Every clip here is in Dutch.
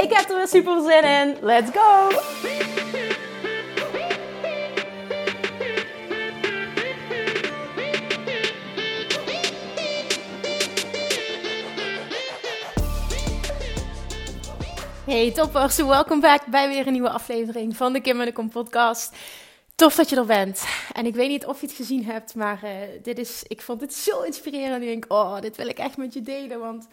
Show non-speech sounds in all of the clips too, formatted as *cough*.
Ik heb er weer super zin in. Let's go! Hey toppers, welkom back bij weer een nieuwe aflevering van de Kim en de Kom podcast. Tof dat je er bent. En ik weet niet of je het gezien hebt, maar uh, dit is, ik vond het zo inspirerend. Ik denk, oh, dit wil ik echt met je delen, want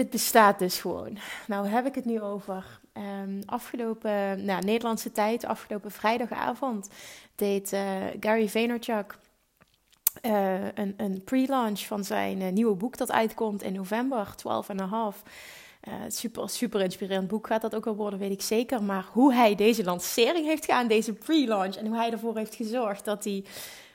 dit bestaat dus gewoon. Nou heb ik het nu over um, afgelopen, nou, Nederlandse tijd, afgelopen vrijdagavond, deed uh, Gary Vaynerchuk uh, een, een pre-launch van zijn nieuwe boek dat uitkomt in november, 12 en half. Uh, super, super inspirerend boek gaat dat ook wel worden, weet ik zeker. Maar hoe hij deze lancering heeft gedaan, deze pre-launch, en hoe hij ervoor heeft gezorgd dat hij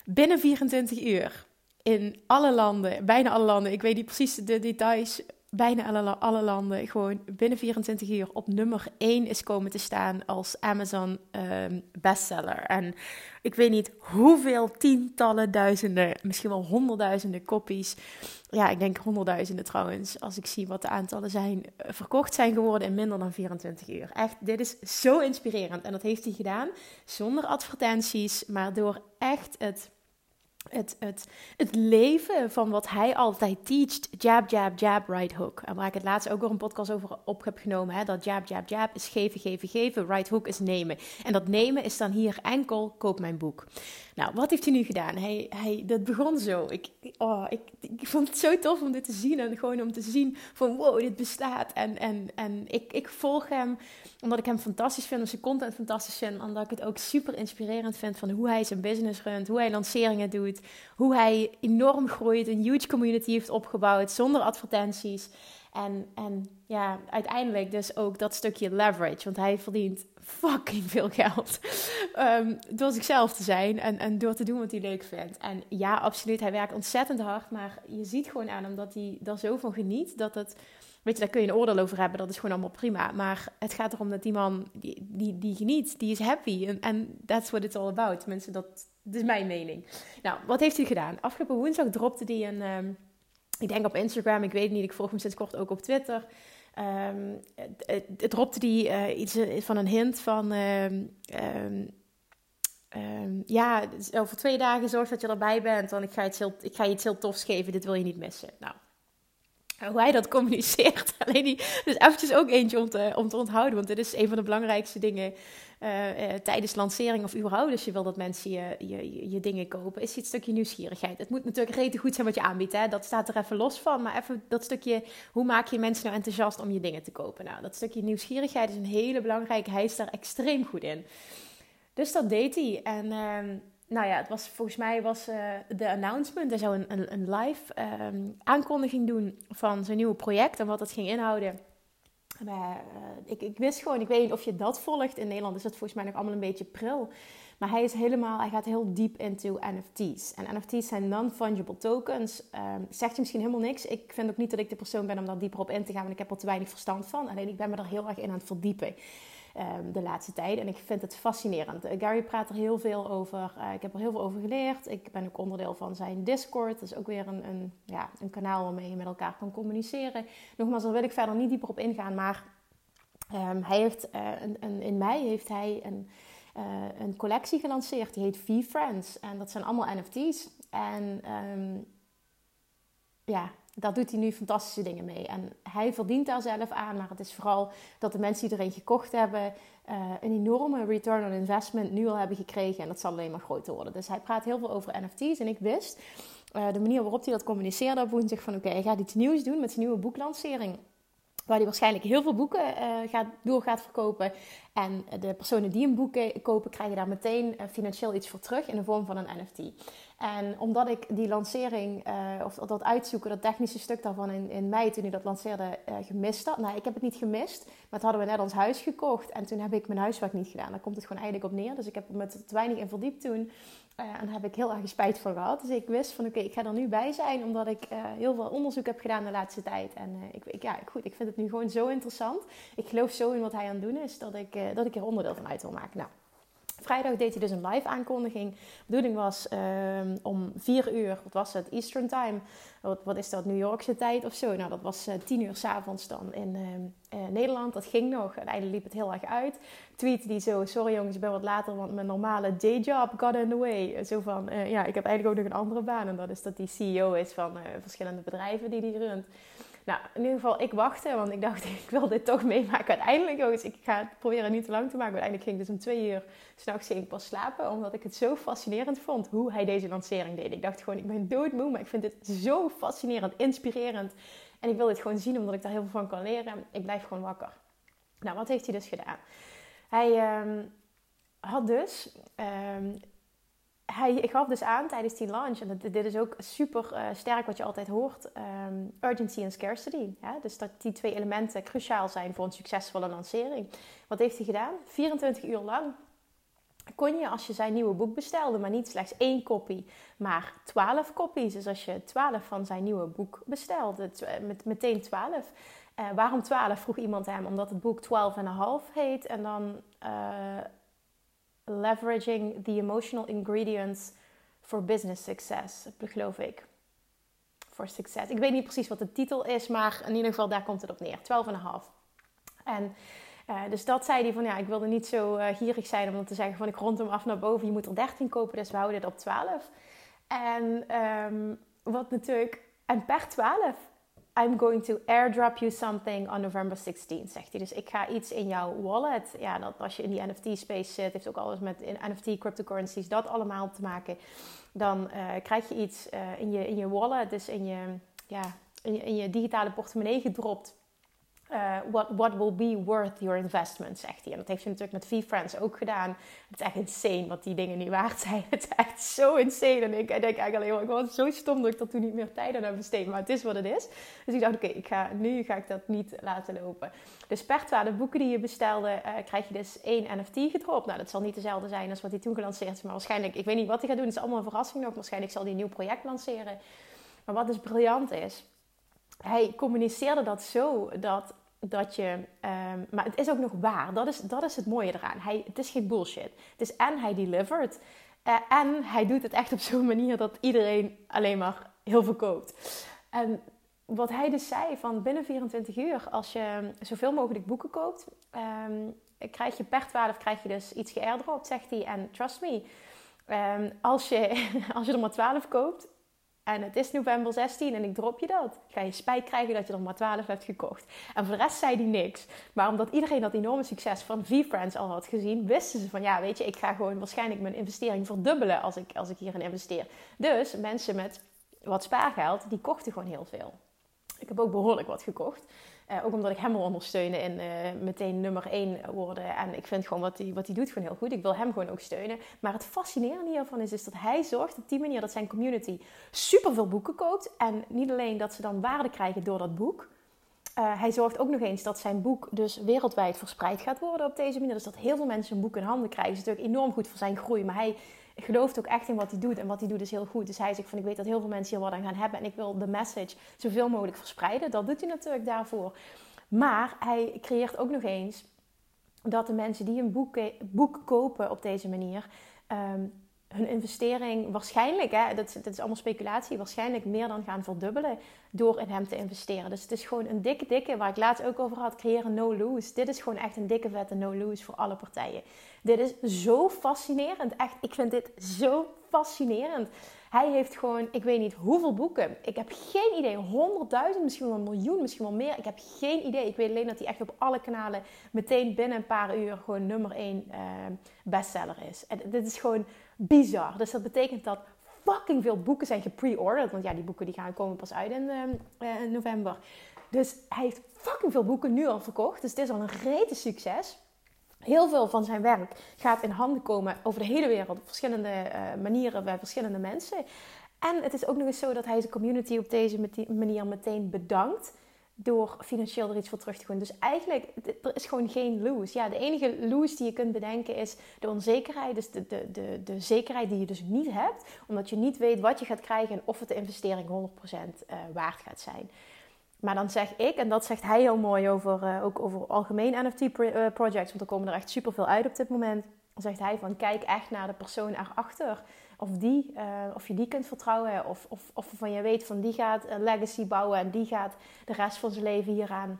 binnen 24 uur in alle landen, bijna alle landen, ik weet niet precies de details, bijna alle, alle landen gewoon binnen 24 uur op nummer 1 is komen te staan als Amazon um, bestseller. En ik weet niet hoeveel tientallen duizenden, misschien wel honderdduizenden kopies. Ja, ik denk honderdduizenden trouwens, als ik zie wat de aantallen zijn, eh, verkocht zijn geworden in minder dan 24 uur. Echt, dit is zo inspirerend. En dat heeft hij gedaan zonder advertenties, maar door echt het het, het, het leven van wat hij altijd teacht. Jab, jab, jab, right hook. En waar ik het laatst ook weer een podcast over op heb genomen. Hè, dat jab, jab, jab is geven, geven, geven. Right hook is nemen. En dat nemen is dan hier enkel koop mijn boek. Nou, wat heeft hij nu gedaan? Hij, hij, dat begon zo. Ik, oh, ik, ik vond het zo tof om dit te zien. En gewoon om te zien van wow, dit bestaat. En, en, en ik, ik volg hem omdat ik hem fantastisch vind. Omdat zijn content fantastisch vind. Omdat ik het ook super inspirerend vind van hoe hij zijn business runt. Hoe hij lanceringen doet. Hoe hij enorm groeit. Een huge community heeft opgebouwd zonder advertenties. En, en ja, uiteindelijk dus ook dat stukje leverage. Want hij verdient fucking veel geld. Um, *laughs* door zichzelf te zijn en, en door te doen wat hij leuk vindt. En ja, absoluut, hij werkt ontzettend hard. Maar je ziet gewoon aan hem dat hij daar zo van geniet. Dat het, weet je, daar kun je een oordeel over hebben. Dat is gewoon allemaal prima. Maar het gaat erom dat die man, die, die, die geniet, die is happy. En that's what it's all about. Mensen, dat, is mijn mening. Nou, wat heeft hij gedaan? Afgelopen woensdag dropte hij een... Um, ik denk op Instagram, ik weet niet, ik volg hem sinds kort ook op Twitter. Um, het, het dropte die uh, iets eh, van een hint van. Um, ja, over twee dagen zorg dat je erbij bent, want ik ga, iets ik ga je iets heel tofs geven, dit wil je niet missen. Nou, hoe hij dat communiceert. *laughs* Alleen die, dus eventjes ook eentje om te, om te onthouden. Want dit is een van de belangrijkste dingen uh, uh, tijdens lancering of überhaupt. Dus je wil dat mensen je, je, je, dingen kopen. Is het stukje nieuwsgierigheid. Het moet natuurlijk rete goed zijn wat je aanbiedt. Hè? Dat staat er even los van. Maar even dat stukje, hoe maak je mensen nou enthousiast om je dingen te kopen? Nou, dat stukje nieuwsgierigheid is een hele belangrijke. Hij is daar extreem goed in. Dus dat deed hij. En... Uh, nou ja, het was, volgens mij was uh, de announcement. Hij zou een, een, live um, aankondiging doen van zijn nieuwe project en wat het ging inhouden. Maar, uh, ik, ik, wist gewoon, ik weet niet of je dat volgt. In Nederland is dat volgens mij nog allemaal een beetje pril. Maar hij is helemaal, hij gaat heel diep into NFT's. En NFT's zijn non-fungible tokens. Um, zegt je misschien helemaal niks. Ik vind ook niet dat ik de persoon ben om daar dieper op in te gaan, want ik heb er te weinig verstand van. Alleen ik ben me er heel erg in aan het verdiepen. Ehm, de laatste tijd. En ik vind het fascinerend. Uh, Gary praat er heel veel over. Uh, ik heb er heel veel over geleerd. Ik ben ook onderdeel van zijn Discord. Dat is ook weer een, een, ja, een kanaal waarmee je met elkaar kan communiceren. Nogmaals, daar wil ik verder niet dieper op ingaan. Maar um, hij heeft, uh, een, in mei heeft hij een, een collectie gelanceerd. Die heet V-Friends. En dat zijn allemaal NFT's. En um, ja, daar doet hij nu fantastische dingen mee. En hij verdient daar zelf aan, maar het is vooral dat de mensen die erin gekocht hebben, uh, een enorme return on investment nu al hebben gekregen. En dat zal alleen maar groter worden. Dus hij praat heel veel over NFT's. En ik wist uh, de manier waarop hij dat communiceerde op woensdag van oké, okay, hij gaat iets nieuws doen met zijn nieuwe boeklancering. Waar hij waarschijnlijk heel veel boeken uh, gaat, door gaat verkopen. En de personen die een boek kopen, krijgen daar meteen financieel iets voor terug in de vorm van een NFT. En omdat ik die lancering, uh, of dat uitzoeken, dat technische stuk daarvan in, in mei toen ik dat lanceerde, uh, gemist had. Nou, ik heb het niet gemist, maar het hadden we net ons huis gekocht. En toen heb ik mijn huiswerk niet gedaan. Daar komt het gewoon eigenlijk op neer. Dus ik heb er met te weinig in verdiept toen. En daar heb ik heel erg spijt van gehad. Dus ik wist van oké, ik ga er nu bij zijn. Omdat ik heel veel onderzoek heb gedaan de laatste tijd. En ik, ik, ja, goed, ik vind het nu gewoon zo interessant. Ik geloof zo in wat hij aan het doen is, dat ik, dat ik er onderdeel van uit wil maken. Nou. Vrijdag deed hij dus een live aankondiging. De bedoeling was um, om 4 uur, wat was het, Eastern Time. Wat, wat is dat, New Yorkse tijd of zo? Nou, dat was uh, eh, 10 uur s'avonds dan in uh, uh, Nederland. Dat ging nog. Uiteindelijk liep het heel erg uit. Tweet die zo, sorry jongens, ik ben wat later, want mijn normale dayjob got in the way. Zo van, ja, ik heb eigenlijk ook nog een andere baan. En dat is dat die CEO is van verschillende bedrijven die die runt. Nou, in ieder geval, ik wachtte, want ik dacht, *laughs* ik wil dit toch meemaken. Uiteindelijk, jongens, ik ga het proberen niet te lang te maken. Uiteindelijk ging ik dus om twee uur s'nachts pas slapen, omdat ik het zo fascinerend vond hoe hij deze lancering deed. Ik dacht gewoon, ik ben doodmoe, maar ik vind dit zo fascinerend, inspirerend. En ik wil dit gewoon zien, omdat ik daar heel veel van kan leren. Ik blijf gewoon wakker. Nou, wat heeft hij dus gedaan? Hij um, had dus um, hij gaf dus aan tijdens die launch, en dit is ook super uh, sterk wat je altijd hoort, um, urgency en scarcity. Ja? Dus dat die twee elementen cruciaal zijn voor een succesvolle lancering. Wat heeft hij gedaan? 24 uur lang kon je als je zijn nieuwe boek bestelde, maar niet slechts één kopie, maar 12 kopies. Dus als je 12 van zijn nieuwe boek bestelde, met, meteen 12. Uh, eh, waarom 12? vroeg iemand hem, omdat het boek 12 en een half heet. En dan leveraging the emotional ingredients for business success, geloof ik. Voor succes. Ik weet niet precies wat de titel is, maar in ieder geval daar komt het op neer. 12,5. En uh, dus dat zei hij van ja, ik wilde niet zo uh, gierig zijn om te zeggen van ik rond hem af naar boven. Je moet er 13 kopen, dus we houden dit op 12. En um, wat natuurlijk, en per 12 I'm going to airdrop you something on November 16, zegt hij. Dus ik ga iets in jouw wallet. Ja, dat als je in die NFT-space zit, heeft ook alles met NFT, cryptocurrencies, dat allemaal te maken. Dan uh, krijg je iets uh, in, je, in je wallet, dus in je, ja, in je, in je digitale portemonnee gedropt uh, what, will be worth your investment, zegt hij. En dat heeft hij natuurlijk met V-Friends ook gedaan. Het is echt insane wat die dingen nu waard zijn. *laughs* Het is echt zo insane. En ik, denk eigenlijk alleen maar, ik was zo stom dat ik dat toen niet meer tijd aan heb besteed. Maar het is wat het is. Dus ik dacht, oké, ik ga nu ga ik dat niet laten lopen. Dus per 12 boeken die je bestelde, uh, krijg je dus één NFT gedropt. Nou, dat zal niet dezelfde zijn als wat hij toen gelanceerd heeft. Maar waarschijnlijk, ik weet niet wat hij gaat doen. Het is allemaal een verrassing nog. Waarschijnlijk zal hij een nieuw project lanceren. Maar wat dus briljant is hij communiceerde dat zo dat, dat je. Um, maar het is ook nog waar. Dat is, dat is het mooie eraan. Hij, het is geen bullshit. Het is en hij delivered. Uh, en hij doet het echt op zo'n *laughs* manier dat iedereen alleen maar heel veel koopt. En wat hij dus zei: van binnen 24 uur, als je zoveel mogelijk boeken koopt, um, krijg je per 12 krijg je dus iets geairdropt, zegt hij. En trust me. Um, als, je, *laughs* als je er maar 12 koopt, en het is november 16 en ik drop je dat. Ga je spijt krijgen dat je er maar 12 hebt gekocht. En voor de rest zei hij niks. Maar omdat iedereen dat enorme succes van V-Friends al had gezien, wisten ze van ja, weet je, ik ga gewoon waarschijnlijk mijn investering verdubbelen als ik, als ik hierin investeer. Dus mensen met wat spaargeld, die kochten gewoon heel veel. Ik heb ook behoorlijk wat gekocht. Uh, ook omdat ik hem wil ondersteunen in uh, meteen nummer 1 worden. En ik vind gewoon wat hij wat doet gewoon heel goed. Ik wil hem gewoon ook steunen. Maar het fascinerende hiervan is, is dat hij zorgt op die manier dat zijn community superveel boeken koopt. En niet alleen dat ze dan waarde krijgen door dat boek. Uh, hij zorgt ook nog eens dat zijn boek dus wereldwijd verspreid gaat worden op deze manier. Dus dat heel veel mensen een boek in handen krijgen. Dat is natuurlijk enorm goed voor zijn groei. Maar hij gelooft ook echt in wat hij doet. En wat hij doet is heel goed. Dus hij zegt van ik weet dat heel veel mensen hier wat aan gaan hebben. En ik wil de message zoveel mogelijk verspreiden. Dat doet hij natuurlijk daarvoor. Maar hij creëert ook nog eens dat de mensen die een boek, boek kopen op deze manier... Um, hun investering waarschijnlijk, hè, dat, dat, is allemaal speculatie, waarschijnlijk meer dan gaan verdubbelen door in hem te investeren. Dus het is gewoon een dikke, dikke, waar ik laatst ook over had, creëren no-lose. Dit is gewoon echt een dikke, vette no-lose voor alle partijen. Dit is zo fascinerend. Echt, ik vind dit zo fascinerend. Hij heeft gewoon, ik weet niet hoeveel boeken. Ik heb geen idee. Honderdduizend, misschien wel een miljoen, misschien wel meer. Ik heb geen idee. Ik weet alleen dat hij echt op alle kanalen meteen binnen een paar uur gewoon nummer één uh, bestseller is. En dit is gewoon bizar. Dus dat betekent dat fucking veel boeken zijn gepre-ordered. Want ja, die boeken die gaan komen pas uit in uh, november. Dus hij heeft fucking veel boeken nu al verkocht. Dus het is al een rete succes. Heel veel van zijn werk gaat in handen komen over de hele wereld op verschillende uh, manieren bij verschillende mensen. En het is ook nog eens zo dat hij zijn community op deze manier meteen bedankt door financieel er iets voor terug te doen. Dus eigenlijk, er is gewoon geen lose. Ja, de enige lose die je kunt bedenken is de onzekerheid. Dus de, de, de, de zekerheid die je dus niet hebt. Omdat je niet weet wat je gaat krijgen en of het de investering 100% uh, waard gaat zijn. Maar dan zeg ik, en dat zegt hij heel mooi over, uh, ook over algemeen NFT-projects, want er komen er echt superveel uit op dit moment. Dan zegt hij van, kijk echt naar de persoon erachter. Of, die, uh, of je die kunt vertrouwen, of, of, of van je weet van die gaat een legacy bouwen en die gaat de rest van zijn leven hieraan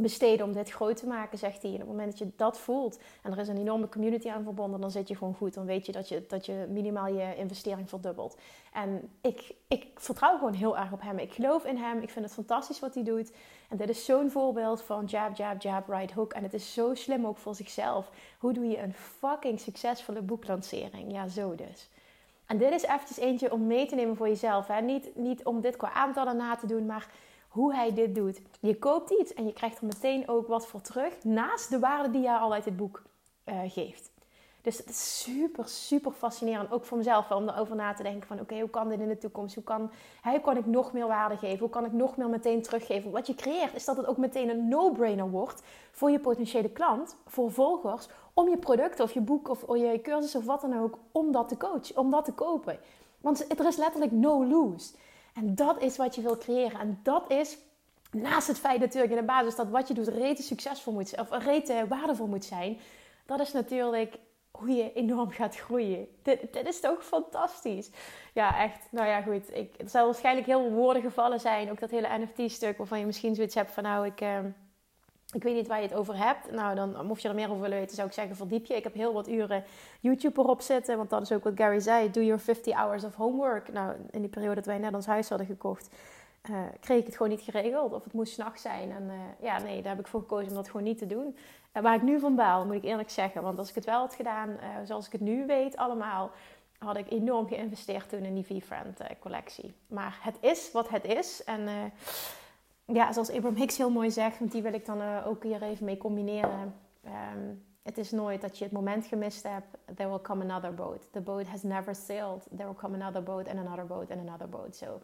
besteden om dit groot te maken, zegt hij. En op het moment dat je dat voelt en er is een enorme community aan verbonden, dan zit je gewoon goed. Dan weet je dat je, dat je minimaal je investering verdubbelt. En ik, ik vertrouw gewoon heel erg op hem. Ik geloof in hem. Ik vind het fantastisch wat hij doet. En dit is zo'n voorbeeld van jab, jab, jab, right hook. En het is zo slim ook voor zichzelf. Hoe doe je een fucking succesvolle boeklancering? Ja, zo dus. En dit is eventjes eentje om mee te nemen voor jezelf. Hè? Niet, niet om dit qua aantallen na te doen, maar hoe hij dit doet. Je koopt iets en je krijgt er meteen ook wat voor terug. Naast de waarde die je al uit het boek uh, geeft. Dus het is super, super fascinerend. Ook voor mezelf om erover na te denken van... oké, hoe kan dit in de toekomst? Hoe kan, hoe kan ik nog meer waarde geven? Hoe kan ik nog meer meteen teruggeven? Wat je creëert is dat het ook meteen een no-brainer wordt... voor je potentiële klant, voor volgers... om je product of je boek of je cursus of wat dan ook... om dat te coachen, om dat te kopen. Want er is letterlijk no lose. En dat is wat je wil creëren. En dat is naast het feit natuurlijk in de basis dat wat je doet rete succesvol moet zijn, of rete waardevol moet zijn, dat is natuurlijk hoe je enorm gaat groeien. Dit, dit is toch fantastisch? Ja, echt. Nou ja, goed. Ik, er zal waarschijnlijk heel veel woorden gevallen zijn. Ook dat hele NFT-stuk waarvan je misschien zoiets hebt van nou, ik... Uh, ik weet niet waar je het over hebt. Nou, dan mocht je er meer over willen weten, zou ik zeggen, verdiep je. Ik heb heel wat uren YouTube erop zitten. Want dat is ook wat Gary zei. Do your 50 hours of homework. Nou, in die periode dat wij net ons huis hadden gekocht, uh, kreeg ik het gewoon niet geregeld. Of het moest s'nachts zijn. En uh, ja, nee, daar heb ik voor gekozen om dat gewoon niet te doen. Uh, waar ik nu van baal, moet ik eerlijk zeggen. Want als ik het wel had gedaan, zoals ik het nu weet allemaal... had ik enorm geïnvesteerd toen in die V-Friend collectie. Maar het is wat het is. En ja, zoals Abraham Hicks heel mooi zegt, want die wil ik dan ook hier even mee combineren. Um, het is nooit dat je het moment gemist hebt. There will come another boat. The boat has never sailed. There will come another boat and another boat and another boat. So,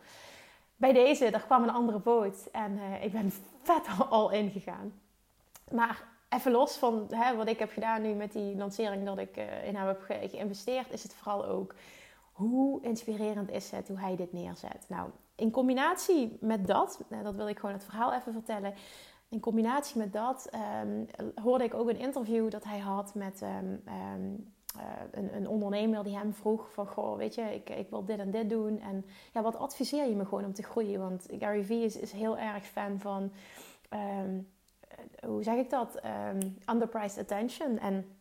bij deze, er kwam een andere boot en uh, ik ben *laughs* vet al ingegaan. Maar even los van hè, wat ik heb gedaan nu met die lancering dat ik uh, in hem heb ge geïnvesteerd, is het vooral ook hoe inspirerend is het hoe hij dit neerzet. Nou, in combinatie met dat, nou, dat wil ik gewoon het verhaal even vertellen. In combinatie met dat um, hoorde ik ook een interview dat hij had met um, uh, een, een, ondernemer die hem vroeg van... Goh, weet je, ik, ik wil dit en dit doen. En ja, wat adviseer je me gewoon om te groeien? Want Gary Vee is, heel erg fan van... hoe zeg ik dat? underpriced attention. En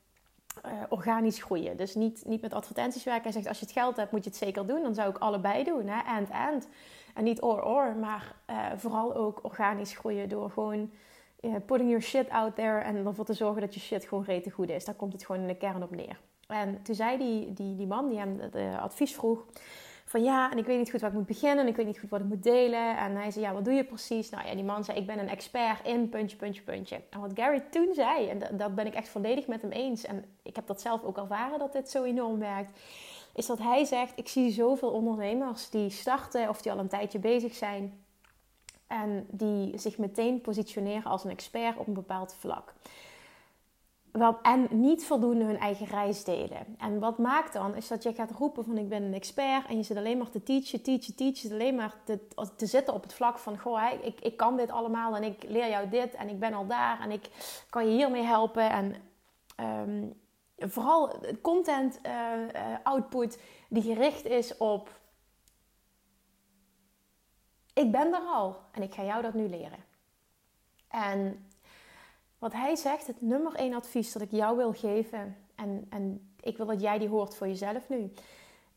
uh, organisch groeien. Dus niet, niet met advertenties werken. Hij zegt, als je het geld hebt, moet je het zeker doen. Dan zou ik allebei doen, hè? and, and. En niet or, or, maar vooral ook organisch groeien door gewoon putting your shit out there en ervoor te zorgen dat je shit gewoon rete goed is. Daar komt het gewoon in de kern op neer. En toen zei die, die, die man die hem de advies vroeg, van ja, en ik weet niet goed waar ik moet beginnen. En ik weet niet goed wat ik moet delen. En hij zei, ja, wat doe je precies? Nou ja, die man zei, ik ben een expert in puntje, puntje, puntje. En wat Gary toen zei, en dat ben ik echt volledig met hem eens. En ik heb dat zelf ook ervaren dat dit zo enorm werkt. Is dat hij zegt, ik zie zoveel ondernemers die starten of die al een tijdje bezig zijn. En die zich meteen positioneren als een expert op een bepaald vlak en niet voldoende hun eigen reis delen. En wat maakt dan, is dat je gaat roepen van ik ben een expert en je zit alleen maar te teachen, teachen, teachen. Alleen maar te, te zitten op het vlak van, goh, ik, ik kan dit allemaal en ik leer jou dit en ik ben al daar en ik kan je hiermee helpen. En um, vooral content uh, output die gericht is op, ik ben er al en ik ga jou dat nu leren. En wat hij zegt, het nummer één advies dat ik jou wil geven, en, en ik wil dat jij die hoort voor jezelf nu,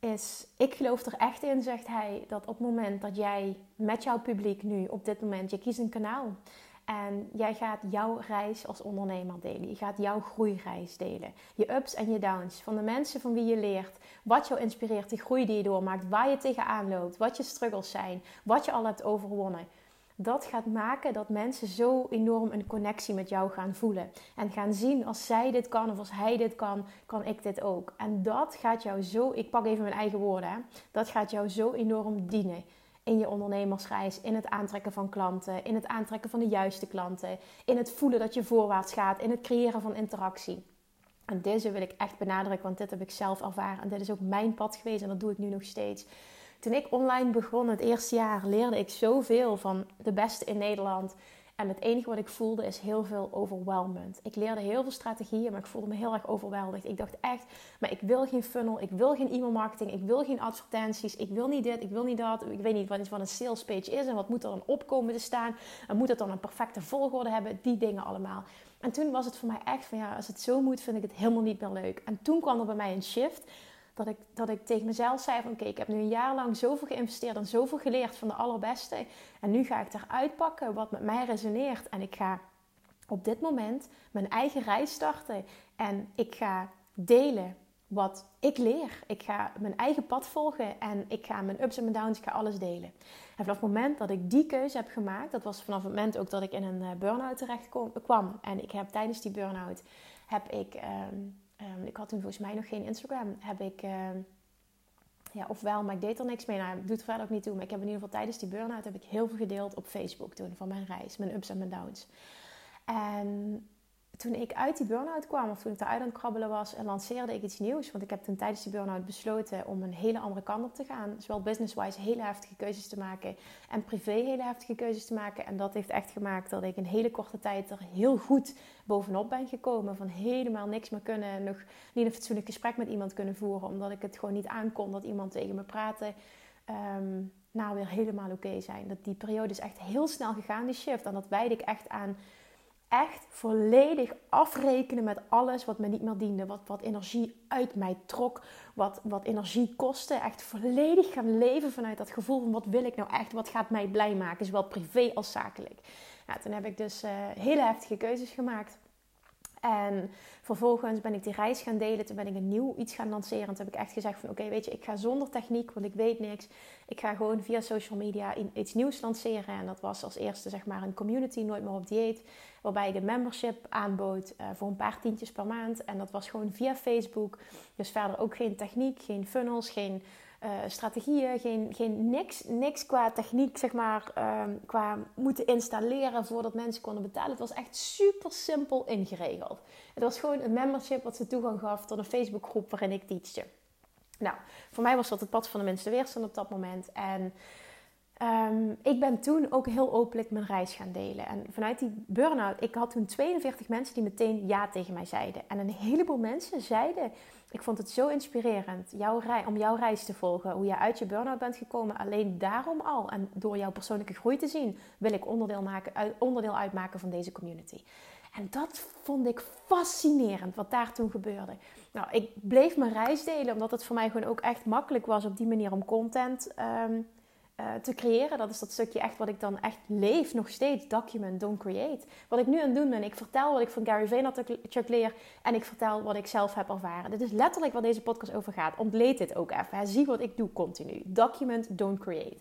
is: ik geloof er echt in, zegt hij, dat op het moment dat jij met jouw publiek nu, op dit moment, je kiest een kanaal. En jij gaat jouw reis als ondernemer delen. Je gaat jouw groeireis delen. Je ups en je downs. Van de mensen van wie je leert. Wat jou inspireert, de groei die je doormaakt. Waar je tegenaan loopt. Wat je struggles zijn. Wat je al hebt overwonnen dat gaat maken dat mensen zo enorm een connectie met jou gaan voelen. En gaan zien als zij dit kan of als hij dit kan, kan ik dit ook. En dat gaat jou zo, ik pak even mijn eigen woorden, hè, dat gaat jou zo enorm dienen in je ondernemersreis, in het aantrekken van klanten, in het aantrekken van de juiste klanten, in het voelen dat je voorwaarts gaat, in het creëren van interactie. En deze wil ik echt benadrukken, want dit heb ik zelf ervaren en dit is ook mijn pad geweest en dat doe ik nu nog steeds. Toen ik online begon, het eerste jaar, leerde ik zoveel van de beste in Nederland. En het enige wat ik voelde is heel veel overwhelmend. Ik leerde heel veel strategieën, maar ik voelde me heel erg overweldigd. Ik dacht echt, maar ik wil geen funnel, ik wil geen e-mail marketing, ik wil geen advertenties, ik wil niet dit, ik wil niet dat. Ik weet niet wat, een sales page is en wat moet er dan opkomen te staan. En moet het dan een perfecte volgorde hebben, die dingen allemaal. En toen was het voor mij echt van ja, als het zo moet, vind ik het helemaal niet meer leuk. En toen kwam er bij mij een shift dat ik, dat ik tegen mezelf zei van oké, ik heb nu een jaar lang zoveel geïnvesteerd en zoveel geleerd van de allerbeste. En nu ga ik eruit pakken wat met mij resoneert. En ik ga op dit moment mijn eigen reis starten. En ik ga delen wat ik leer. Ik ga mijn eigen pad volgen en ik ga mijn ups en mijn downs, ik ga alles delen. En vanaf het moment dat ik die keuze heb gemaakt, dat was vanaf het moment ook dat ik in een eh, burn-out terecht kwam. En ik heb tijdens die burn-out, heb ik... Ehm, Ehm, ik had toen volgens mij nog geen Instagram. Heb ik, uh, ja, ofwel, maar ik deed er niks mee. Nou, ik doe het verder ook niet toe. Maar ik heb in ieder geval tijdens die burn-out heb ik heel veel gedeeld op Facebook toen van mijn reis, mijn ups en mijn downs. En toen ik uit die burn-out kwam, of toen ik eruit aan het krabbelen was, lanceerde ik iets nieuws. Want ik heb toen tijdens die burn-out besloten om een hele andere kant op te gaan. Zowel business-wise hele heftige keuzes te maken en privé hele heftige keuzes te maken. En dat heeft echt gemaakt dat ik in hele korte tijd er heel goed bovenop ben gekomen. Van helemaal niks meer kunnen, nog niet een fatsoenlijk gesprek met iemand kunnen voeren. Omdat ik het gewoon niet aankon dat iemand tegen me praatte. Um, nou weer helemaal oké zijn. Dat die periode is echt heel snel gegaan, die shift. En dat wijd ik echt aan echt volledig afrekenen met alles wat me niet meer diende. Wat, wat energie uit mij trok. Wat, wat energie kostte. Echt volledig gaan leven vanuit dat gevoel van wat wil ik nou echt. Wat gaat mij blij maken. Zowel privé als zakelijk. Ja, toen heb ik dus uh, hele heftige keuzes gemaakt. En vervolgens ben ik die reis gaan delen. Toen ben ik een nieuw iets gaan lanceren. Toen heb ik echt gezegd van oké, weet je, ik ga zonder techniek, want ik weet niks. Ik ga gewoon via social media iets nieuws lanceren. En dat was als eerste zeg maar een community, nooit meer op dieet. Waarbij ik een membership aanbood uh, voor een paar tientjes per maand. En dat was gewoon via Facebook. Dus verder ook geen techniek, geen funnels, geen uh, strategieën, geen, geen niks, niks qua techniek, zeg maar, uh, qua moeten installeren voordat mensen konden betalen. Het was echt super simpel ingeregeld. Het was gewoon een membership wat ze toegang gaf tot een Facebookgroep waarin ik teachte. Nou, voor mij was dat het pad van de minste weerstand op dat moment. En um, ik ben toen ook heel openlijk mijn reis gaan delen. En vanuit die burn-out, ik had toen 42 mensen die meteen ja tegen mij zeiden. En een heleboel mensen zeiden ik vond het zo inspirerend jouw om jouw reis te volgen. Hoe je uit je burn-out bent gekomen. Alleen daarom al. En door jouw persoonlijke groei te zien, wil ik onderdeel, maken, onderdeel uitmaken van deze community. En dat vond ik fascinerend wat daar toen gebeurde. Nou, ik bleef mijn reis delen omdat het voor mij gewoon ook echt makkelijk was op die manier om content um, uh, te creëren. Dat is dat stukje echt wat ik dan echt leef nog steeds. Document, don't create. Wat ik nu aan het doen ben, ik vertel wat ik van Gary Vaynerchuk leer en ik vertel wat ik zelf heb ervaren. Dit is letterlijk waar deze podcast over gaat. Ontleed dit ook even. Hè. Zie wat ik doe continu. Document, don't create.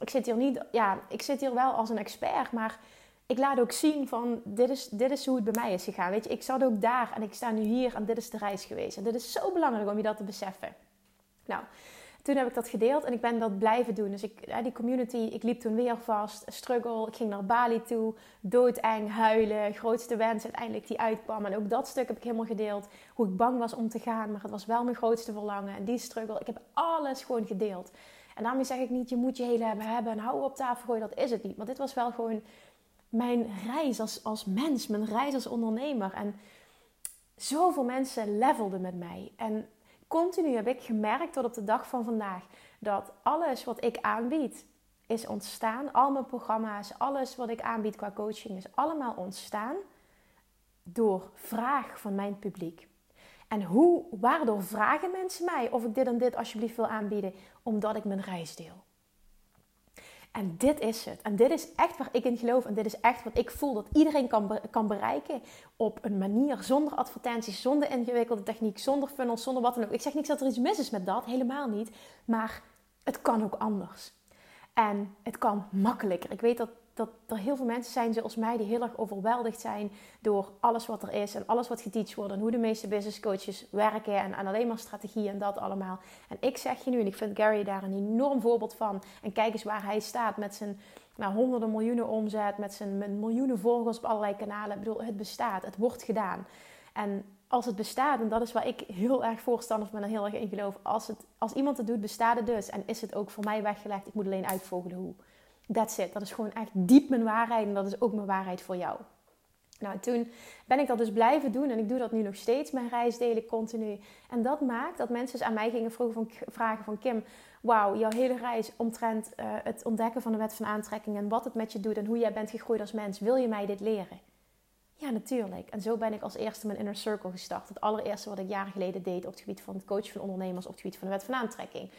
Ik zit hier niet, ja, ik zit hier wel als een expert, maar ik laat ook zien van dit is, dit is hoe het bij mij is gegaan. Weet je, ik zat ook daar en ik sta nu hier en dit is de reis geweest. En dit is zo belangrijk om je dat te beseffen. Nou, toen heb ik dat gedeeld en ik ben dat blijven doen. Dus ik, die community, ik liep toen weer vast, struggle. Ik ging naar Bali toe, doodeng, huilen, grootste wens uiteindelijk die uitkwam. En ook dat stuk heb ik helemaal gedeeld. Hoe ik bang was om te gaan, maar het was wel mijn grootste verlangen. En die struggle, ik heb alles gewoon gedeeld. En daarmee zeg ik niet, je moet je hele hebben hebben en hou op tafel gooien, dat is het niet. Maar dit was wel gewoon mijn reis als, als mens, mijn reis als ondernemer. En zoveel mensen levelden met mij. En continu heb ik gemerkt tot op de dag van vandaag dat alles wat ik aanbied is ontstaan. Al mijn programma's, alles wat ik aanbied qua coaching is allemaal ontstaan door vraag van mijn publiek. En hoe, waardoor vragen mensen mij of ik dit en dit alsjeblieft wil aanbieden? Omdat ik mijn reis deel. En dit is het. En dit is echt waar ik in geloof. En dit is echt wat ik voel dat iedereen kan, kan bereiken. Op een manier zonder advertenties, zonder ingewikkelde techniek, zonder funnels, zonder wat dan ook. Ik zeg niet dat er iets mis is met dat, helemaal niet. Maar het kan ook anders. En het kan makkelijker. Ik weet dat dat er heel veel mensen zijn zoals mij die heel erg overweldigd zijn door alles wat er is en alles wat geteacht wordt en hoe de meeste business coaches werken en, en alleen maar strategie en dat allemaal. En ik zeg je nu, en ik vind Gary daar een enorm voorbeeld van. En kijk eens waar hij staat met zijn nou, honderden miljoenen omzet, met zijn miljoenen volgers op allerlei kanalen. Ik bedoel, het bestaat, het wordt gedaan. En als het bestaat, en dat is waar ik heel erg voorstander van en heel erg in geloof. Als, het, als iemand het doet, bestaat het dus. En is het ook voor mij weggelegd. Ik moet alleen uitvogelen hoe. That's it. Dat is gewoon echt diep mijn waarheid. En dat is ook mijn waarheid voor jou. Nou, toen ben ik dat dus blijven doen. En ik doe dat nu nog steeds. Mijn reis deel ik continu. En dat maakt dat mensen dus aan mij gingen van, vragen van... Kim, wauw, jouw hele reis omtrent uh, het ontdekken van de wet van aantrekking... en wat het met je doet en hoe jij bent gegroeid als mens. Wil je mij dit leren? Ja, natuurlijk. En zo ben ik als eerste mijn inner circle gestart. Het allereerste wat ik jaren geleden deed op het gebied van het coachen van ondernemers, op het gebied van de wet van aantrekking.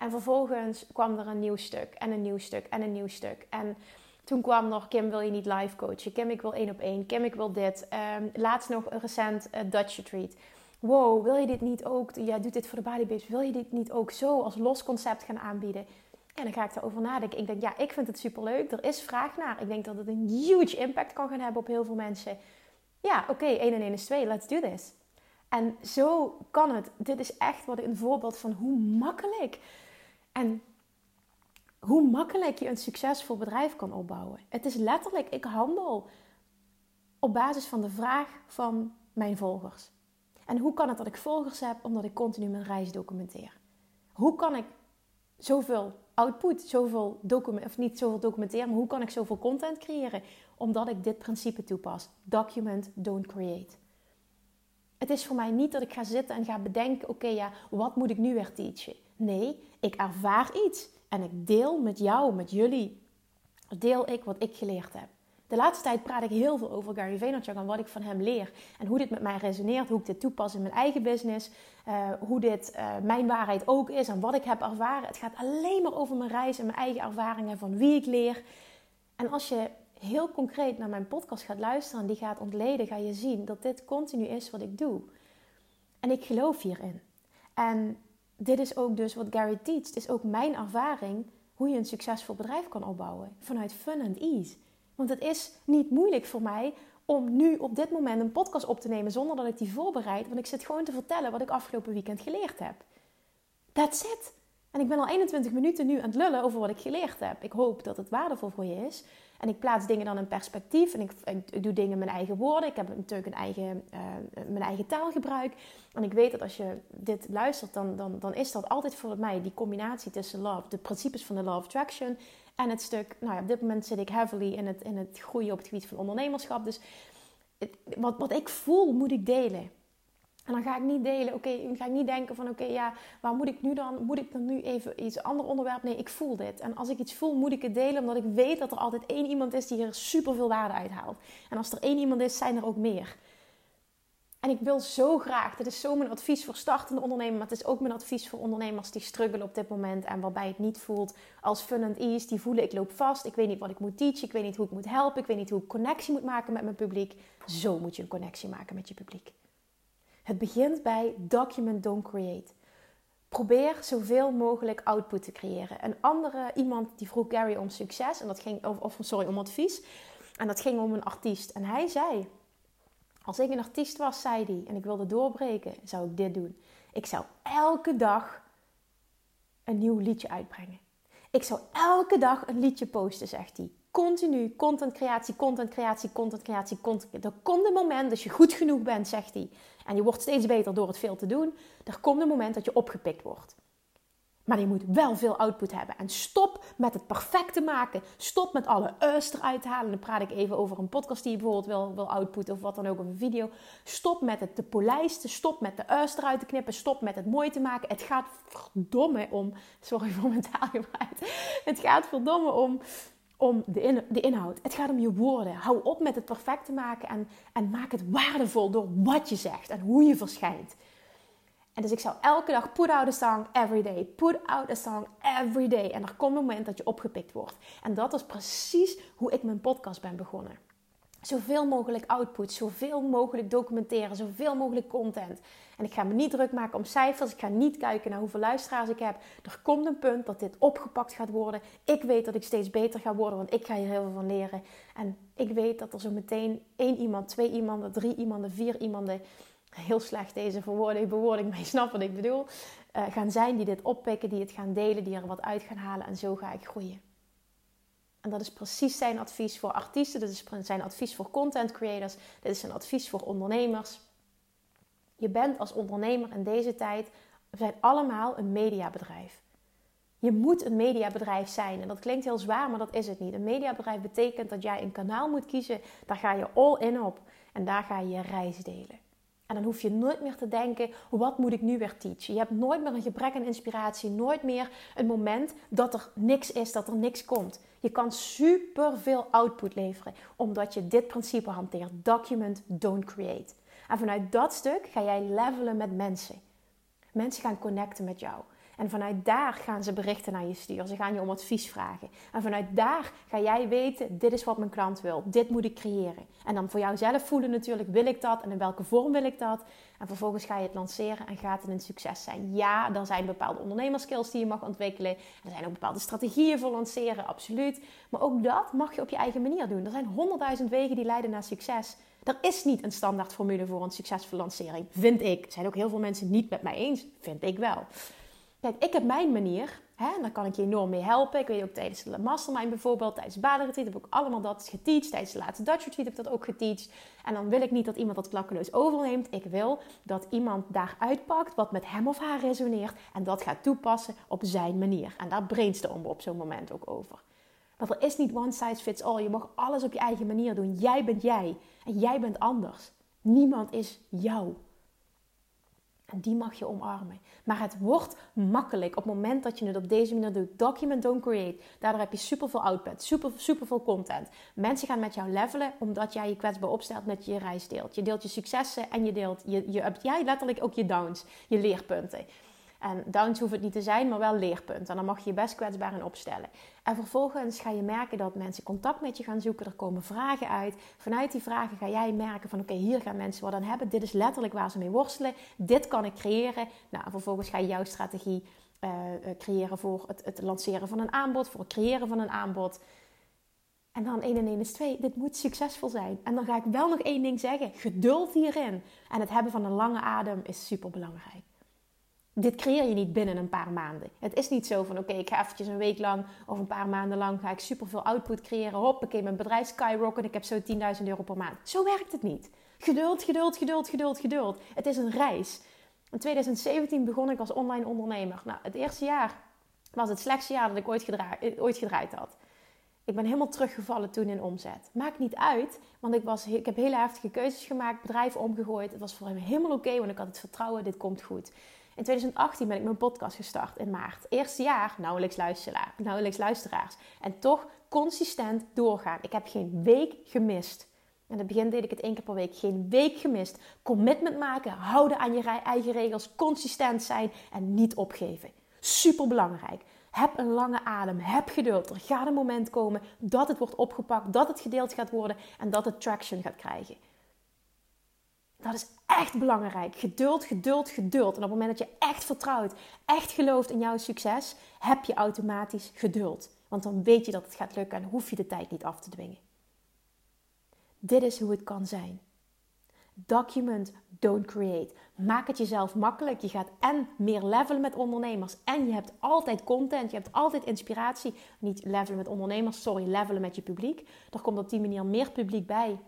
En vervolgens kwam er een nieuw stuk en een nieuw stuk en een nieuw stuk. En toen kwam nog, Kim wil je niet live coachen? Kim ik wil één op één. Kim ik wil dit. Um, laatst nog een recent uh, Dutch retreat. Wow, wil je dit niet ook? Jij doet dit voor de bodybase. Wil je dit niet ook zo als los concept gaan aanbieden? En dan ga ik erover nadenken. Ik denk, ja, ik vind het superleuk. Er is vraag naar. Ik denk dat het een huge impact kan gaan hebben op heel veel mensen. Ja, oké, okay, 1 en 1 is 2. Let's do this. En zo kan het. Dit is echt wat een voorbeeld van hoe makkelijk en hoe makkelijk je een succesvol bedrijf kan opbouwen. Het is letterlijk, ik handel op basis van de vraag van mijn volgers. En hoe kan het dat ik volgers heb? Omdat ik continu mijn reis documenteer. Hoe kan ik zoveel output, zoveel document, of niet zoveel documenteren, maar hoe kan ik zoveel content creëren? Omdat ik dit principe toepas. Document, don't create. Het is voor mij niet dat ik ga zitten en ga bedenken, oké ja, wat moet ik nu weer teachen? Nee, ik ervaar iets en ik deel met jou, met jullie, deel ik wat ik geleerd heb. De laatste tijd praat ik heel veel over Gary Vaynerchuk en wat ik van hem leer. En hoe dit met mij resoneert, hoe ik dit toepas in mijn eigen business. Uh, hoe dit uh, mijn waarheid ook is en wat ik heb ervaren. Het gaat alleen maar over mijn reis en mijn eigen ervaringen van wie ik leer. En als je heel concreet naar mijn podcast gaat luisteren en die gaat ontleden, ga je zien dat dit continu is wat ik doe. En ik geloof hierin. En dit is ook dus wat Gary teacht, is ook mijn ervaring hoe je een succesvol bedrijf kan opbouwen vanuit fun and ease. Want het is niet moeilijk voor mij om nu op dit moment een podcast op te nemen zonder dat ik die voorbereid. Want ik zit gewoon te vertellen wat ik afgelopen weekend geleerd heb. That's it. En ik ben al 21 minuten nu aan het lullen over wat ik geleerd heb. Ik hoop dat het waardevol voor je is. En ik plaats dingen dan in perspectief. En ik, doe dingen in mijn eigen woorden. Ik heb natuurlijk een eigen, uh, mijn eigen taalgebruik. En ik weet dat als je dit luistert, dan, dan, dan is dat altijd voor mij die combinatie tussen love, de principes van de law of attraction en het stuk, nou ja, op dit moment zit ik heavily in het, in het groeien op het gebied van ondernemerschap. Dus wat, wat ik voel, moet ik delen. En dan ga ik niet delen, oké, okay, ga ik niet denken van oké, ja, waar moet ik nu dan, moet ik dan nu even iets ander onderwerp? Nee, ik voel dit. En als ik iets voel, moet ik het delen, omdat ik weet dat er altijd één iemand is die er super veel waarde uit haalt. En als er één iemand is, zijn er ook meer. En ik wil zo graag, dit is zo mijn advies voor startende ondernemers, maar het is ook mijn advies voor ondernemers die struggelen op dit moment en waarbij het niet voelt als fun and ease. Die voelen ik loop vast, ik weet niet wat ik moet teachen, ik weet niet hoe ik moet helpen, ik weet niet hoe ik connectie moet maken met mijn publiek. Zo moet je een connectie maken met je publiek. Het begint bij document, don't create. Probeer zoveel mogelijk output te creëren. Een andere iemand die vroeg Gary om succes en dat ging of, of sorry om advies en dat ging om een artiest en hij zei als ik een artiest was, zei hij, en ik wilde doorbreken, zou ik dit doen. Ik zou elke dag een nieuw liedje uitbrengen. Ik zou elke dag een liedje posten, zegt hij. Continu content creatie, content creatie, content creatie. Er komt een moment dat je goed genoeg bent, zegt hij. En je wordt steeds beter door het veel te doen. Er komt een moment dat je opgepikt wordt. Maar je moet wel veel output hebben. En stop met het perfecte maken. Stop met alle us eruit halen. Dan praat ik even over een podcast die je bijvoorbeeld wil, wil outputten of wat dan ook, of een video. Stop met het te polijsten. Stop met de us eruit te knippen. Stop met het mooi te maken. Het gaat verdomme om. Sorry voor mijn taalgebruik. Het gaat verdomme om. Om de, de inhoud. Het gaat om je woorden. Hou op met het perfect te maken en, en maak het waardevol door wat je zegt en hoe je verschijnt. En dus ik zou elke dag put out a song every day. Put out a song every day. En er komt een moment dat je opgepikt wordt. En dat is precies hoe ik mijn podcast ben begonnen. Zoveel mogelijk output, zoveel mogelijk documenteren, zoveel mogelijk content. En ik ga me niet druk maken om cijfers. Ik ga niet kijken naar hoeveel luisteraars ik heb. Er komt een punt dat dit opgepakt gaat worden. Ik weet dat ik steeds beter ga worden, want ik ga hier heel veel van leren. En ik weet dat er zo meteen één iemand, twee iemanden, drie iemanden, vier iemanden. Heel slecht deze verwoording, bewoording, maar je snapt wat ik bedoel. Uh, gaan zijn die dit oppikken, die het gaan delen, die er wat uit gaan halen. En zo ga ik groeien. En dat is precies zijn advies voor artiesten, dit is zijn advies voor content creators, dit is zijn advies voor ondernemers. Je bent als ondernemer in deze tijd, zijn allemaal een mediabedrijf. Je moet een mediabedrijf zijn. En dat klinkt heel zwaar, maar dat is het niet. Een mediabedrijf betekent dat jij een kanaal moet kiezen. Daar ga je all in op. En daar ga je je reis delen. En dan hoef je nooit meer te denken: wat moet ik nu weer teachen? Je hebt nooit meer een gebrek aan inspiratie, nooit meer een moment dat er niks is, dat er niks komt. Je kan super veel output leveren omdat je dit principe hanteert: document, don't create. En vanuit dat stuk ga jij levelen met mensen. Mensen gaan connecten met jou. En vanuit daar gaan ze berichten naar je sturen. Ze gaan je om advies vragen. En vanuit daar ga jij weten: dit is wat mijn klant wil. Dit moet ik creëren. En dan voor jouzelf voelen natuurlijk: wil ik dat en in welke vorm wil ik dat? En vervolgens ga je het lanceren en gaat het een succes zijn. Ja, er zijn bepaalde ondernemerskills die je mag ontwikkelen. Er zijn ook bepaalde strategieën voor lanceren, absoluut. Maar ook dat mag je op je eigen manier doen. Er zijn honderdduizend wegen die leiden naar succes. Er is niet een standaard formule voor een succesvolle lancering, vind ik. Zijn ook heel veel mensen niet met mij eens, vind ik wel. Kijk, ik heb mijn manier. Hè, en daar kan ik je enorm mee helpen. Ik weet ook tijdens de mastermind bijvoorbeeld, tijdens de badenretreat heb ik allemaal dat geteacht. Tijdens de laatste Dutch retreat heb ik dat ook geteacht. En dan wil ik niet dat iemand dat klakkeloos overneemt. Ik wil dat iemand daar uitpakt wat met hem of haar resoneert. En dat gaat toepassen op zijn manier. En daar brainstormen we op zo'n moment ook over. Want er is niet one size fits all. Je mag alles op je eigen manier doen. Jij bent jij. En jij bent anders. Niemand is jou. En die mag je omarmen. Maar het wordt makkelijk op het moment dat je het op deze manier doet. Document, don't create. Daardoor heb je superveel output, super, superveel content. Mensen gaan met jou levelen omdat jij je kwetsbaar opstelt met je reis deelt. Je deelt je successen en je deelt je, je, ja, letterlijk ook je downs, je leerpunten. En downs hoeft het niet te zijn, maar wel leerpunten. En dan mag je je best kwetsbaar in opstellen. En vervolgens ga je merken dat mensen contact met je gaan zoeken. Er komen vragen uit. Vanuit die vragen ga jij merken van oké, hier gaan mensen wat aan hebben. Dit is letterlijk waar ze mee worstelen. Dit kan ik creëren. Nou, en vervolgens ga je jouw strategie uh, creëren voor het, het, lanceren van een aanbod. Voor het creëren van een aanbod. En dan 1 en 1 is 2. Dit moet succesvol zijn. En dan ga ik wel nog één ding zeggen. Geduld hierin. En het hebben van een lange adem is super belangrijk dit creëer je niet binnen een paar maanden. Het is niet zo van oké, ik ga eventjes een week lang of een paar maanden lang ga ik superveel output creëren. Hoppakee, mijn bedrijf skyrocket, ik heb zo 10.000 euro per maand. Zo werkt het niet. Geduld, geduld, geduld, geduld, geduld. Het is een reis. In 2017 begon ik als online ondernemer. Nou, het eerste jaar was het slechtste jaar dat ik ooit, gedraaid, ooit gedraaid had. Ik ben helemaal teruggevallen toen in omzet. Maakt niet uit, want ik, was, ik heb hele heftige keuzes gemaakt, bedrijf omgegooid. Het was voor hem helemaal oké, want ik had het vertrouwen, dit komt goed. In 2018 ben ik mijn podcast gestart in maart. Eerste jaar nauwelijks, luisteraar, nauwelijks luisteraars. En toch consistent doorgaan. Ik heb geen week gemist. In het begin deed ik het één keer per week. Geen week gemist. Commitment maken, houden aan je eigen regels, consistent zijn en niet opgeven. Super belangrijk. Heb een lange adem. Heb geduld. Er gaat een moment komen dat het wordt opgepakt, dat het gedeeld gaat worden en dat het traction gaat krijgen. Dat is echt belangrijk. Geduld, geduld, geduld. En op het moment dat je echt vertrouwt, echt gelooft in jouw succes, heb je automatisch geduld. Want dan weet je dat het gaat lukken en hoef je de tijd niet af te dwingen. Dit is hoe het kan zijn. Document, don't create. Maak het jezelf makkelijk. Je gaat en meer levelen met ondernemers. En je hebt altijd content. Je hebt altijd inspiratie. Niet levelen met ondernemers, sorry, levelen met je publiek. Er komt op die manier meer publiek bij.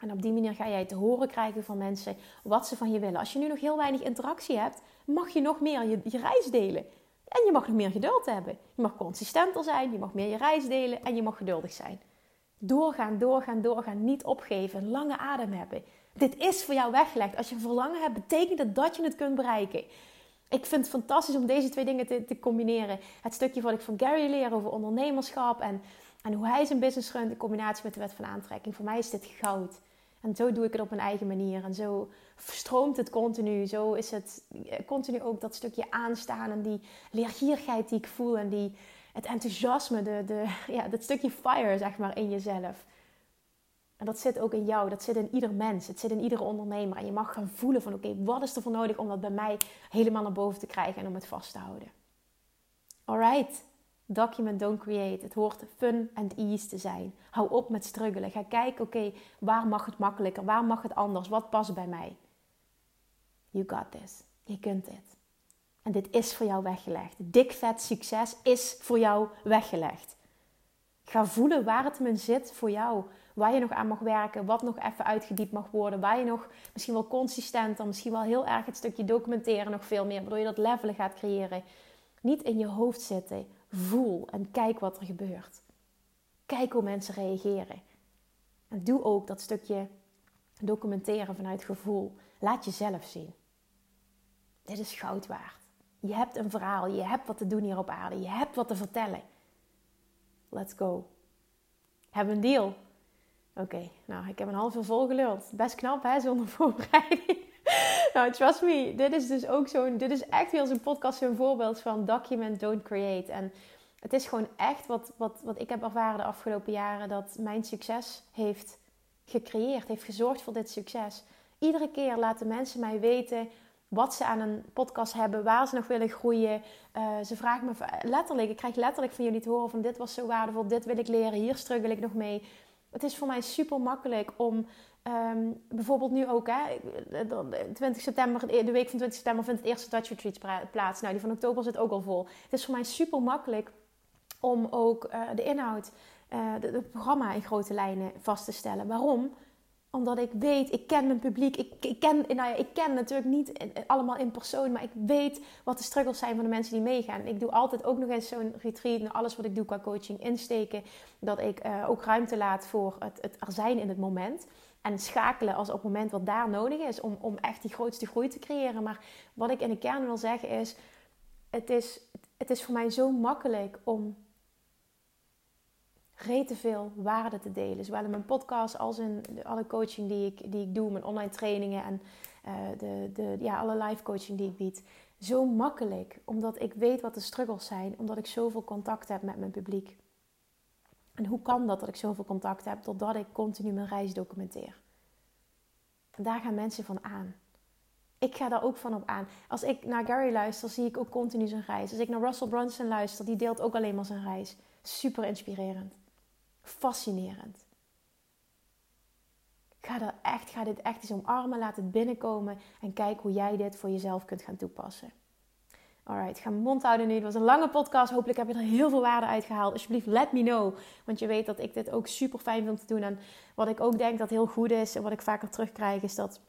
En op die manier ga jij te horen krijgen van mensen wat ze van je willen. Als je nu nog heel weinig interactie hebt, mag je nog meer je, je reis delen. En je mag nog meer geduld hebben. Je mag consistenter zijn, je mag meer je reis delen en je mag geduldig zijn. Doorgaan, doorgaan, doorgaan. Niet opgeven. Lange adem hebben. Dit is voor jou weggelegd. Als je een verlangen hebt, betekent het dat je het kunt bereiken. Ik vind het fantastisch om deze twee dingen te, te combineren. Het stukje wat ik van Gary leer over ondernemerschap en, en hoe hij zijn business runt in combinatie met de wet van aantrekking. Voor mij is dit goud. En zo doe ik het op mijn eigen manier. En zo stroomt het continu. Zo is het continu ook dat stukje aanstaan en die leergierigheid die ik voel. En die, het enthousiasme, de, de, *laughs* ja, dat stukje fire zeg maar in jezelf. En dat zit ook in jou, dat zit in ieder mens, het zit in iedere ondernemer. En je mag gaan voelen van oké, wat is er voor nodig om dat bij mij helemaal naar boven te krijgen en om het vast te houden. Alright, document, don't create. Het hoort fun and ease te zijn. Hou op met struggelen. Ga kijken, oké, waar mag het makkelijker? Waar mag het anders? Wat past bij mij? You got this. Je kunt dit. En dit is voor jou weggelegd. Dik vet succes is voor jou weggelegd. Ga voelen waar het in zit voor jou. Waar je nog aan mag werken, wat nog even uitgediept mag worden. Waar je nog misschien wel consistenter, misschien wel heel erg het stukje documenteren nog veel meer. Waardoor je dat levelen gaat creëren. Niet in je hoofd zitten. Voel en kijk wat er gebeurt. Kijk hoe mensen reageren. En doe ook dat stukje documenteren vanuit gevoel. Laat jezelf zien. Dit is goud waard. Je hebt een verhaal, je hebt wat te doen hier op aarde, je hebt wat te vertellen. Let's go. Hebben een deal? Oké, nou, ik heb een half uur vol geluld. Best knap, hè, zonder *laughs* voorbereiding. *laughs* nou, trust me, dit is dus ook zo'n... Dit is echt weer zo'n podcast, zo'n voorbeeld van document, don't create. En het is gewoon echt wat, wat, wat ik heb ervaren de afgelopen jaren... dat mijn succes heeft gecreëerd, heeft gezorgd voor dit succes. Iedere keer laten mensen mij weten wat ze aan een podcast hebben, waar ze nog willen groeien. Uh, ze vragen me letterlijk, ik krijg letterlijk van jullie te horen van dit was zo waardevol, dit wil ik leren, hier struggle ik nog mee. Het is voor mij super makkelijk om um, bijvoorbeeld nu ook, hè, 20 september, de week van 20 september vindt het eerste Touch Retreat plaats. Nou, die van oktober zit ook al vol. Het is voor mij super makkelijk om ook de inhoud, het programma in grote lijnen vast te stellen. Waarom? omdat ik weet, ik ken mijn publiek. Ik, ik, ken, nou ja, ik ken natuurlijk niet allemaal in persoon, maar ik weet wat de struggles zijn van de mensen die meegaan. Ik doe altijd ook nog eens zo'n retreat en alles wat ik doe qua coaching insteken. Dat ik ook ruimte laat voor het, het er zijn in het moment. En schakelen als op het moment wat daar nodig is om, om echt die grootste groei te creëren. Maar wat ik in de kern wil zeggen is, het is, het is voor mij zo makkelijk om rete veel waarde te delen. Zowel in mijn podcast als in alle coaching die ik, die ik doe, mijn online trainingen en uh, de, de, ja, alle live coaching die ik bied. Zo makkelijk, omdat ik weet wat de struggles zijn, omdat ik zoveel contact heb met mijn publiek. En hoe kan dat dat ik zoveel contact heb, totdat ik continu mijn reis documenteer? En daar gaan mensen van aan. Ik ga daar ook van op aan. Als ik naar Gary luister, zie ik ook continu zijn reis. Als ik naar Russell Brunson luister, die deelt ook alleen maar zijn reis. Super inspirerend. Fascinerend. Ga, echt, ga dit echt eens omarmen, laat het binnenkomen en kijk hoe jij dit voor jezelf kunt gaan toepassen. Alright, ga mijn mond houden nu. Het was een lange podcast. Hopelijk heb je er heel veel waarde uit gehaald. Alsjeblieft, let me know. Want je weet dat ik dit ook super fijn vind te doen. En wat ik ook denk dat heel goed is en wat ik vaker terugkrijg, is dat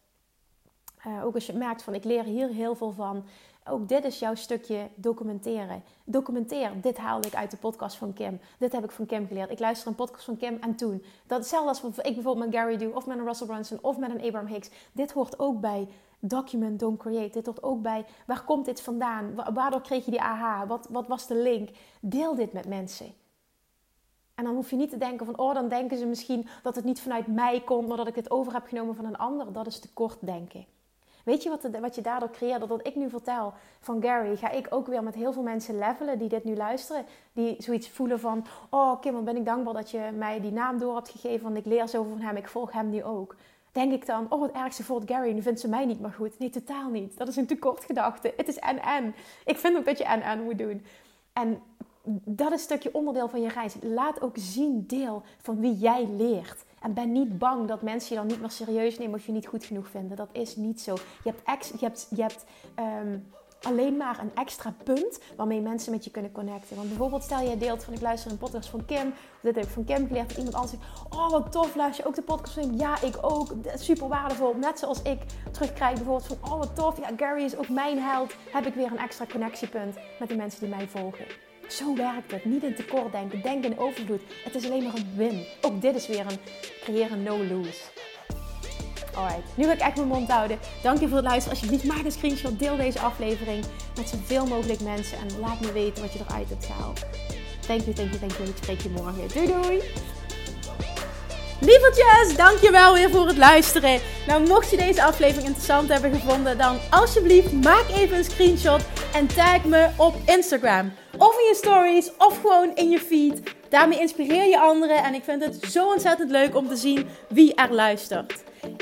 uh, ook als je merkt van ik leer hier heel veel van. Ook dit is jouw stukje documenteren. Documenteer. Dit haalde ik uit de podcast van Kim. Dit heb ik van Kim geleerd. Ik luister een podcast van Kim en toen. Dat hetzelfde als ik bijvoorbeeld met Gary doe, of met een Russell Brunson, of met een Abraham Hicks. Dit hoort ook bij document, don't create. Dit hoort ook bij waar komt dit vandaan? Waardoor kreeg je die aha? Wat, wat was de link? Deel dit met mensen. En dan hoef je niet te denken van, oh, dan denken ze misschien dat het niet vanuit mij komt, maar dat ik het over heb genomen van een ander. Dat is tekort denken. Weet je wat, wat je daardoor creëert? Dat wat ik nu vertel van Gary, ga ik ook weer met heel veel mensen levelen die dit nu luisteren. Die zoiets voelen van, oh Kim, wat ben ik dankbaar dat je mij die naam door hebt gegeven. Want ik leer zoveel van hem, ik volg hem nu ook. Denk ik dan, oh het ergste voor Gary, nu vindt ze mij niet meer goed. Nee, totaal niet. Dat is een tekortgedachte. Het is en-en. Ik vind ook dat je en-en moet doen. En dat is een stukje onderdeel van je reis. Laat ook zien deel van wie jij leert. En ben niet bang dat mensen je dan niet meer serieus nemen of je niet goed genoeg vinden. Dat is niet zo. Je hebt, ex, je hebt, je hebt ehm, alleen maar een extra punt waarmee mensen met je kunnen connecten. Want bijvoorbeeld stel je deelt van ik luister een podcast van Kim. Dit heb ik van Kim geleerd. Dat iemand anders zegt, oh wat tof, luister je ook de podcast van Ja, ik ook. Super waardevol. Net zoals ik terugkrijg bijvoorbeeld van, oh wat tof. Ja, Gary is ook mijn held. Heb ik weer een extra connectiepunt met de mensen die mij volgen. Zo werkt het. Niet in tekort denken. Denk in overvloed. Het is alleen maar een win. Ook dit is weer een creëren no-lose. Alright, nu ga ik echt mijn mond houden. Dank je voor het luisteren. Alsjeblieft, maak een screenshot. Deel deze aflevering met zoveel mogelijk mensen. En laat me weten wat je eruit hebt gehaald. Thank you, thank you, thank you. Ik spreek je morgen. Doei doei! Lievertjes, dankjewel weer voor het luisteren. Nou, mocht je deze aflevering interessant hebben gevonden, dan alsjeblieft maak even een screenshot en tag me op Instagram. Of in je stories, of gewoon in je feed Daarmee inspireer je anderen en ik vind het zo ontzettend leuk om te zien wie er luistert.